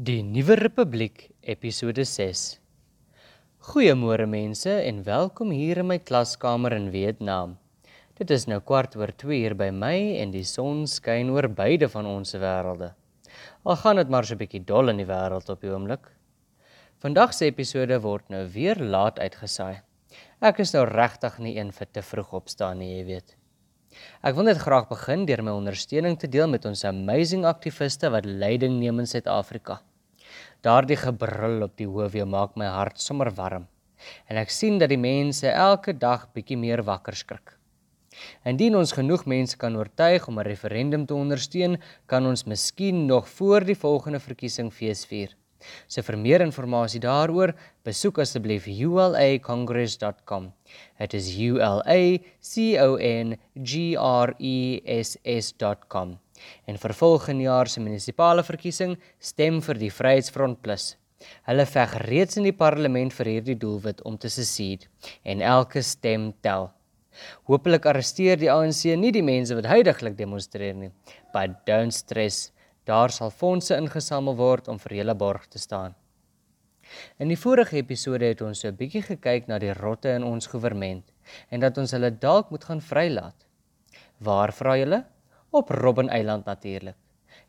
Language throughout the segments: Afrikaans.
Die Nuwe Republiek episode 6. Goeiemôre mense en welkom hier in my klaskamer in Vietnam. Dit is nou kwart oor 2 uur by my en die son skyn oor beide van ons wêrelde. Al gaan dit maar so 'n bietjie dol in die wêreld op die oomblik. Vandag se episode word nou weer laat uitgesaai. Ek is nou regtig nie een vir te vroeg opstaan nie, jy weet. Ek wil net graag begin deur my ondersteuning te deel met ons amazing aktiviste wat leiding neem in Suid-Afrika. Daardie gebrul op die hoofie maak my hart sommer warm en ek sien dat die mense elke dag bietjie meer wakker skrik. Indien ons genoeg mense kan oortuig om 'n referendum te ondersteun, kan ons miskien nog voor die volgende verkiesing feesvier. So vir meer inligting daaroor, besoek asseblief ulacongress.com. Dit is u l a c o n g r e s s.com. En vir volgende jaar se munisipale verkiesing, stem vir die Vryheidsfront Plus. Hulle veg reeds in die parlement vir hierdie doelwit om te secede en elke stem tel. Hoopelik arresteer die ANC nie die mense wat heidaglik demonstreer nie, but don't stress. Daar sal fondse ingesamel word om vir julle borg te staan. In die vorige episode het ons so 'n bietjie gekyk na die rotte in ons regering en dat ons hulle dalk moet gaan vrylaat. Waar vra julle? Op Robben Eiland natuurlik.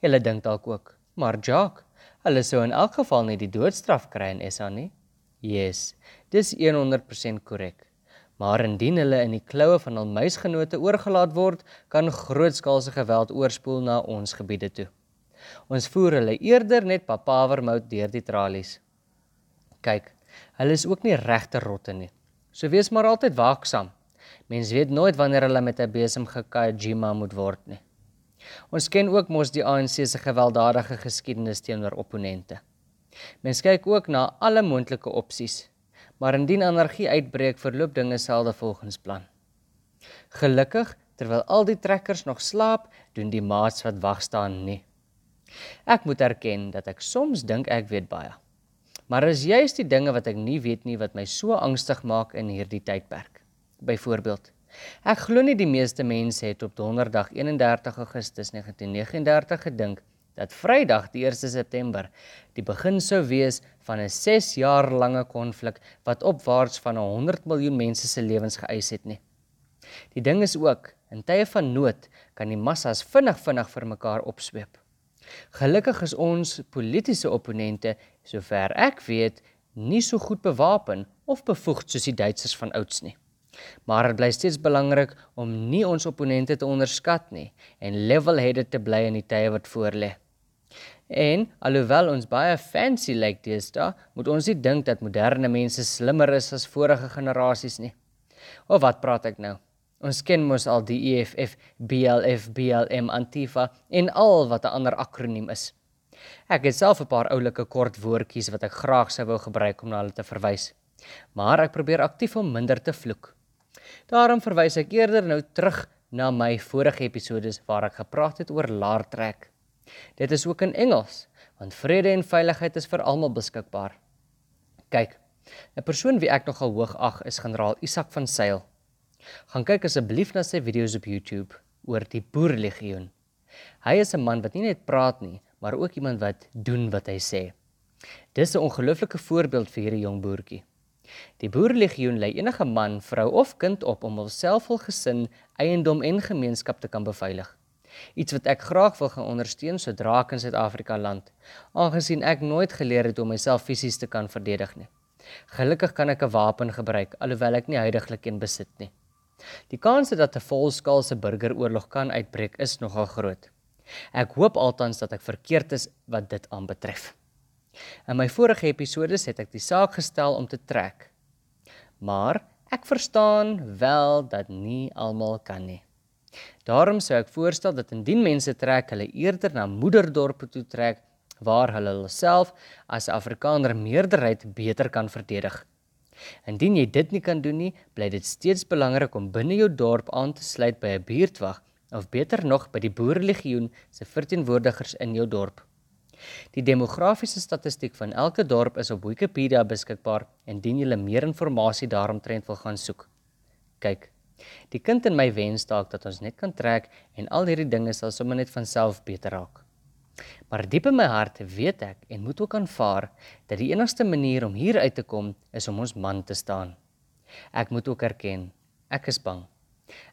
Julle dink dalk ook, maar Jacques, hulle sou in elk geval nie die doodstraf kry in SA nie. Yes, dis 100% korrek. Maar indien hulle in die kloue van hul muisgenote oorgelaat word, kan grootskaalse geweld oorspoel na ons gebiede toe. Ons voer hulle eerder net papavermout deur die tralies. Kyk, hulle is ook nie regte rotte nie. So wees maar altyd waaksaam. Mens weet nooit wanneer hulle met 'n besem gekajima moet word nie. Ons ken ook mos die ANC se gewelddadige geskiedenis teenoor opponente. Mens kyk ook na alle moontlike opsies, maar indien anargie uitbreek, verloop dinge selde volgens plan. Gelukkig, terwyl al die trekkers nog slaap, doen die maats wat wag staan nie. Ek moet erken dat ek soms dink ek weet baie. Maar is juist die dinge wat ek nie weet nie wat my so angstig maak in hierdie tydperk. Byvoorbeeld, ek glo nie die meeste mense het op Donderdag 31 Augustus 1939 gedink dat Vrydag die 1 September die begin sou wees van 'n 6 jaar lange konflik wat opwaarts van 100 miljoen mense se lewens geëis het nie. Die ding is ook, in tye van nood kan die massas vinnig vinnig vir mekaar opsweep. Gelukkig is ons politieke opponente, sover ek weet, nie so goed bewapen of bevoegd soos die Duitsers van ouds nie. Maar dit bly steeds belangrik om nie ons opponente te onderskat nie en level-headed te bly in die tye wat voorlê. En alhoewel ons baie fancy lyk like deesdae, moet ons nie dink dat moderne mense slimmer is as vorige generasies nie. Of wat praat ek nou? Ons ken mos al die EFF, BLF, BLM, Antifa en al wat 'n ander akroniem is. Ek het self 'n paar oulike kort woordjies wat ek graag sou wou gebruik om na hulle te verwys. Maar ek probeer aktief om minder te vloek. Daarom verwys ek eerder nou terug na my vorige episodes waar ek gepraat het oor laartrek. Dit is ook in Engels, want vrede en veiligheid is vir almal beskikbaar. Kyk, 'n persoon wie ek nogal hoog ag is generaal Isak van Sail. Gaan kyk asseblief na sy video's op YouTube oor die Boerlegioen. Hy is 'n man wat nie net praat nie, maar ook iemand wat doen wat hy sê. Dis 'n ongelooflike voorbeeld vir hierdie jong boertjie. Die Boerlegioen lei enige man, vrou of kind op om homself vol gesin, eiendom en gemeenskap te kan beveilig. Iets wat ek graag wil gaan ondersteun sodra ek in Suid-Afrika land, aangesien ek nooit geleer het om myself fisies te kan verdedig nie. Gelukkig kan ek 'n wapen gebruik alhoewel ek nie heidaglik een besit nie. Die kans dat 'n volskaalse burgeroorlog kan uitbreek is nogal groot. Ek hoop altans dat ek verkeerd is wat dit aanbetref. In my vorige episode het ek die saak gestel om te trek. Maar ek verstaan wel dat nie almal kan nie. Daarom sou ek voorstel dat indien mense trek, hulle eerder na moederdorpe toe trek waar hulle hulself as Afrikaner meerderheid beter kan verdedig. Indien jy dit nie kan doen nie, bly dit steeds belangrik om binne jou dorp aan te sluit by 'n buurtwag of beter nog by die boerlegioen se verteenwoordigers in jou dorp. Die demografiese statistiek van elke dorp is op Wikipedia beskikbaar indien jy meer inligting daaromtrent wil gaan soek. Kyk. Die kind in my wens dalk dat ons net kan trek en al hierdie dinge sal sommer net van self beter raak. Maar diep in my hart weet ek en moet ook aanvaar dat die enigste manier om hier uit te kom is om ons man te staan. Ek moet ook erken, ek is bang.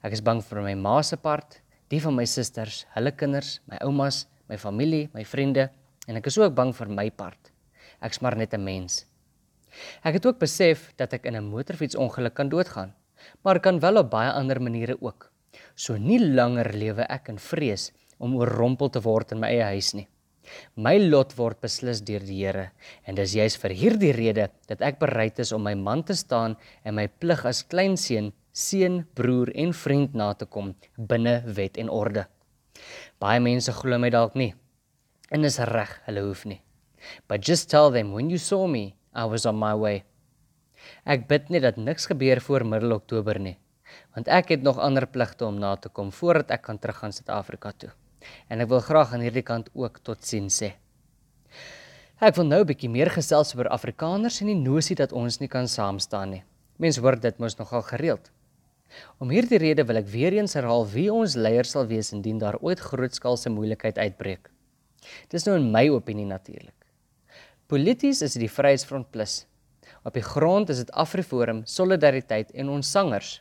Ek is bang vir my ma se part, die van my susters, hulle kinders, my oumas, my familie, my vriende en ek is ook bang vir my part. Ek's maar net 'n mens. Ek het ook besef dat ek in 'n motorfietsongeluk kan doodgaan, maar kan wel op baie ander maniere ook. So nie langer lewe ek in vrees om oorrompel te word in my eie huis nie. My lot word beslis deur die Here en dis juis vir hierdie rede dat ek bereid is om my man te staan en my plig as kleinseun, seun, broer en vriend na te kom binne wet en orde. Baie mense glo my dalk nie. En dis reg, hulle hoef nie. But just tell them when you saw me, I was on my way. Ek bid net dat niks gebeur voor middel Oktober nie, want ek het nog ander pligte om na te kom voordat ek kan teruggaan Suid-Afrika toe. En ek wil graag aan hierdie kant ook totsiens sê. Ek wil nou 'n bietjie meer gesels oor Afrikaners en die nosie dat ons nie kan saam staan nie. Mense hoor dit mos nogal gereeld. Om hierdie rede wil ek weer eens herhaal wie ons leiers sal wees indien daar ooit grootskaalse moeilikheid uitbreek. Dis nou in my opinie natuurlik. Polities is dit die Vryheidsfront Plus. Op die grond is dit Afriforum, Solidariteit en ons sangers.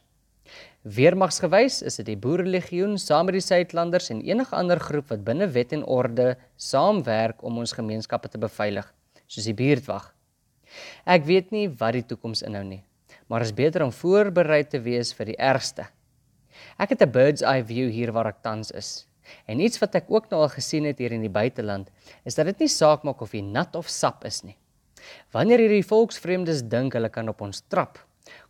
Weermagsgewys is dit die Boerelegioen saam met die Suidlanders en enige ander groep wat binne wet en orde saamwerk om ons gemeenskappe te beveilig, soos die buurtwag. Ek weet nie wat die toekoms inhou nie maar is beter om voorberei te wees vir die ergste. Ek het 'n bird's eye view hier waar ek tans is. En iets wat ek ook nou al gesien het hier in die buiteland, is dat dit nie saak maak of jy nat of sap is nie. Wanneer hierdie volksvreemdes dink hulle kan op ons trap,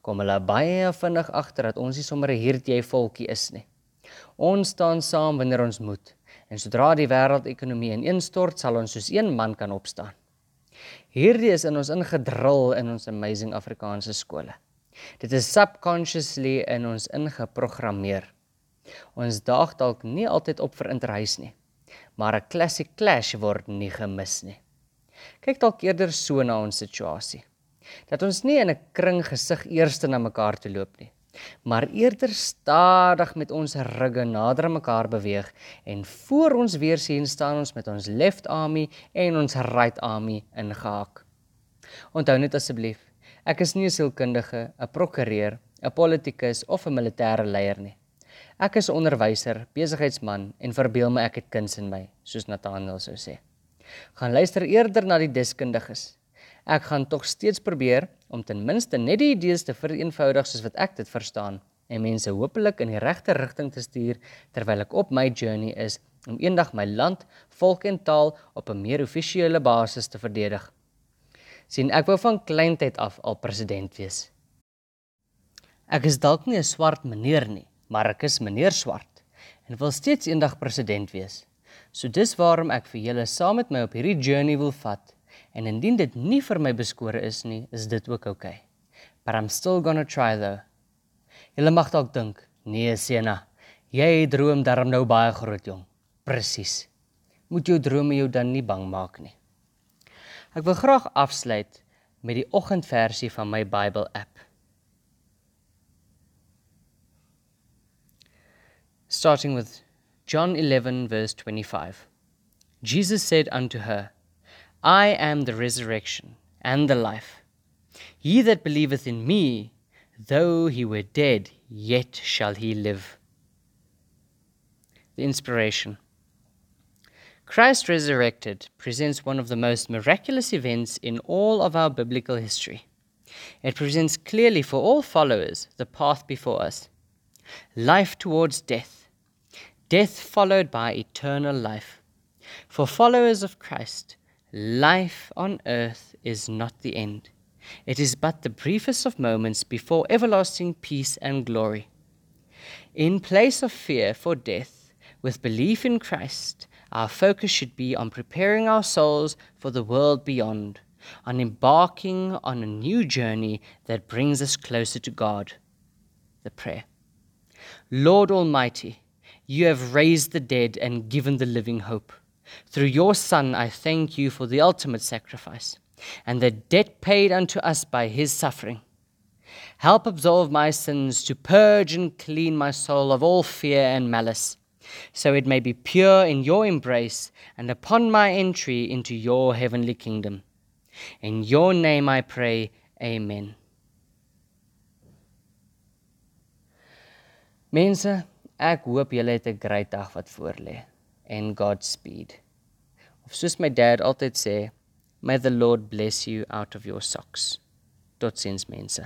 kom hulle baie vinnig agter dat ons nie sommer 'n hierdie volkie is nie. Ons staan saam wanneer ons moet. En sodra die wêreldekonomie ineenstort, sal ons soos een man kan opstaan. Hierdie is in ons ingedrul in ons amazing Afrikaanse skole. Dit is subconsciously in ons ingeprogrammeer. Ons daag dalk nie altyd op vir interhuis nie, maar 'n classic clash word nie gemis nie. Kyk dalk eerder so na ons situasie. Dat ons nie in 'n kring gesig eerste na mekaar toe loop nie, maar eerder stadig met ons rugge nader aan mekaar beweeg en voor ons weer sien staan ons met ons left army en ons right army ingehaak. Onthou net asseblief, Ek is nie 'n sielkundige, 'n prokureur, 'n politikus of 'n militêre leier nie. Ek is 'n onderwyser, besigheidsman en verbeel my ek het kuns in my, soos Nathaniel sou sê. Gaan luister eerder na die deskundiges. Ek gaan tog steeds probeer om ten minste net die idees te vereenvoudig soos wat ek dit verstaan en mense hopelik in die regte rigting te stuur terwyl ek op my journey is om eendag my land, volk en taal op 'n meer offisiële basis te verdedig sien ek wou van kleintyd af al president wees. Ek is dalk nie 'n swart meneer nie, maar ek is meneer swart en wil steeds eendag president wees. So dis waarom ek vir julle saam met my op hierdie journey wil vat. En indien dit nie vir my beskore is nie, is dit ook oukei. Okay. But I'm still going to try though. Julle mag dalk dink, nee Sena, jy droom darm nou baie groot jong. Presies. Moet jou drome jou dan nie bang maak nie. Ek wil graag afsluit met die oggendversie van my Bible app. Starting with John 11 verse 25. Jesus said unto her, I am the resurrection and the life. He that believeth in me, though he were dead, yet shall he live. The inspiration. Christ resurrected presents one of the most miraculous events in all of our biblical history. It presents clearly for all followers the path before us life towards death, death followed by eternal life. For followers of Christ, life on earth is not the end. It is but the briefest of moments before everlasting peace and glory. In place of fear for death, with belief in Christ, our focus should be on preparing our souls for the world beyond, on embarking on a new journey that brings us closer to God. The prayer Lord Almighty, you have raised the dead and given the living hope. Through your Son, I thank you for the ultimate sacrifice and the debt paid unto us by his suffering. Help absolve my sins to purge and clean my soul of all fear and malice so it may be pure in your embrace and upon my entry into your heavenly kingdom. In your name I pray, Amen. Mense, ek hoop julle het 'n great dag wat voorlê en Godspeed. Of soos my dad altyd sê, may the Lord bless you out of your socks. Totsiens mense.